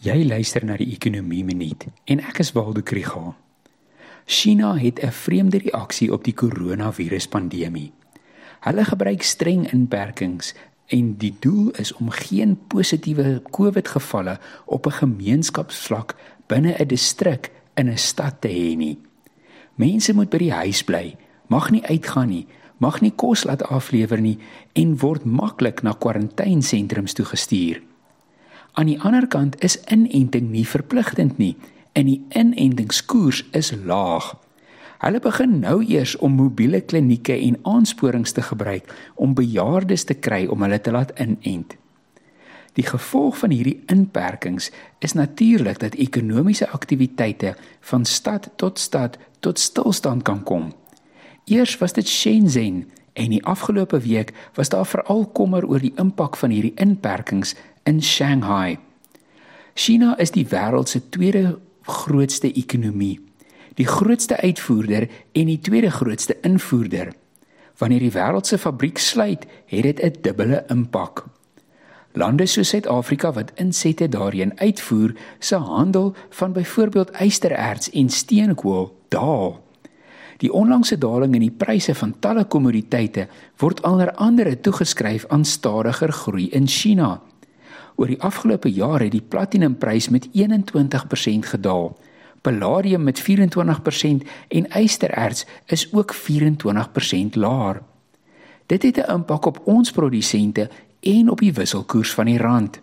Jy luister na die Ekonomie Minuut en ek is Waldo Krügel. China het 'n vreemde reaksie op die koronaviruspandemie. Hulle gebruik streng inperkings en die doel is om geen positiewe COVID-gevalle op 'n gemeenskapsvlak binne 'n distrik in 'n stad te hê nie. Mense moet by die huis bly, mag nie uitgaan nie, mag nie kos laat aflewer nie en word maklik na kwarantainesentrums toegestuur. Aan die ander kant is inenting nie verpligtend nie en die inentingskoers is laag. Hulle begin nou eers om mobiele klinieke en aansporings te gebruik om bejaardes te kry om hulle te laat inent. Die gevolg van hierdie inperkings is natuurlik dat ekonomiese aktiwiteite van stad tot stad tot stilstand kan kom. Eers was dit Shenzhen en die afgelope week was daar veral kommer oor die impak van hierdie inperkings in Shanghai. China is die wêreld se tweede grootste ekonomie, die grootste uitvoerder en die tweede grootste invoerder. Wanneer die wêreld se fabriek sluit, het dit 'n dubbele impak. Lande soos Suid-Afrika wat insette daarin uitvoer, se handel van byvoorbeeld ystererts en steenkool daal. Die onlangse daling in die pryse van talle kommoditeite word onder andere toegeskryf aan stadiger groei in China. Oor die afgelope jaar het die platinumprys met 21% gedaal. Palladium met 24% en ystererts is ook 24% laer. Dit het 'n impak op ons produsente en op die wisselkoers van die rand.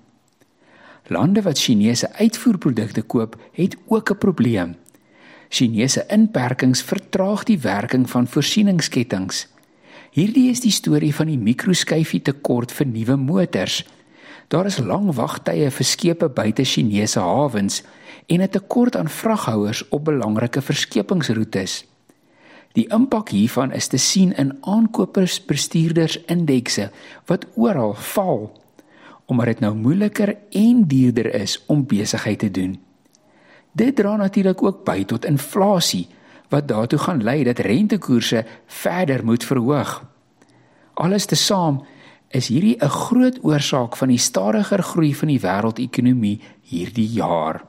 Lande wat Chinese uitvoerprodukte koop, het ook 'n probleem. Chinese inperkings vertraag die werking van voorsieningsketTINGS. Hierdie is die storie van die mikroskyfie tekort vir nuwe motors. Daar is lang wagtye vir skepe buite Chinese hawens en 'n tekort aan vraghouers op belangrike verskepingsroetes. Die impak hiervan is te sien in aankopersbestuurdersindekse wat oral val omdat dit nou moeiliker en duurder is om besigheid te doen. Dit dra natuurlik ook by tot inflasie wat daartoe gaan lei dat rentekoerse verder moet verhoog. Alles tesame is hierdie 'n groot oorsaak van die stadiger groei van die wêreldekonomie hierdie jaar.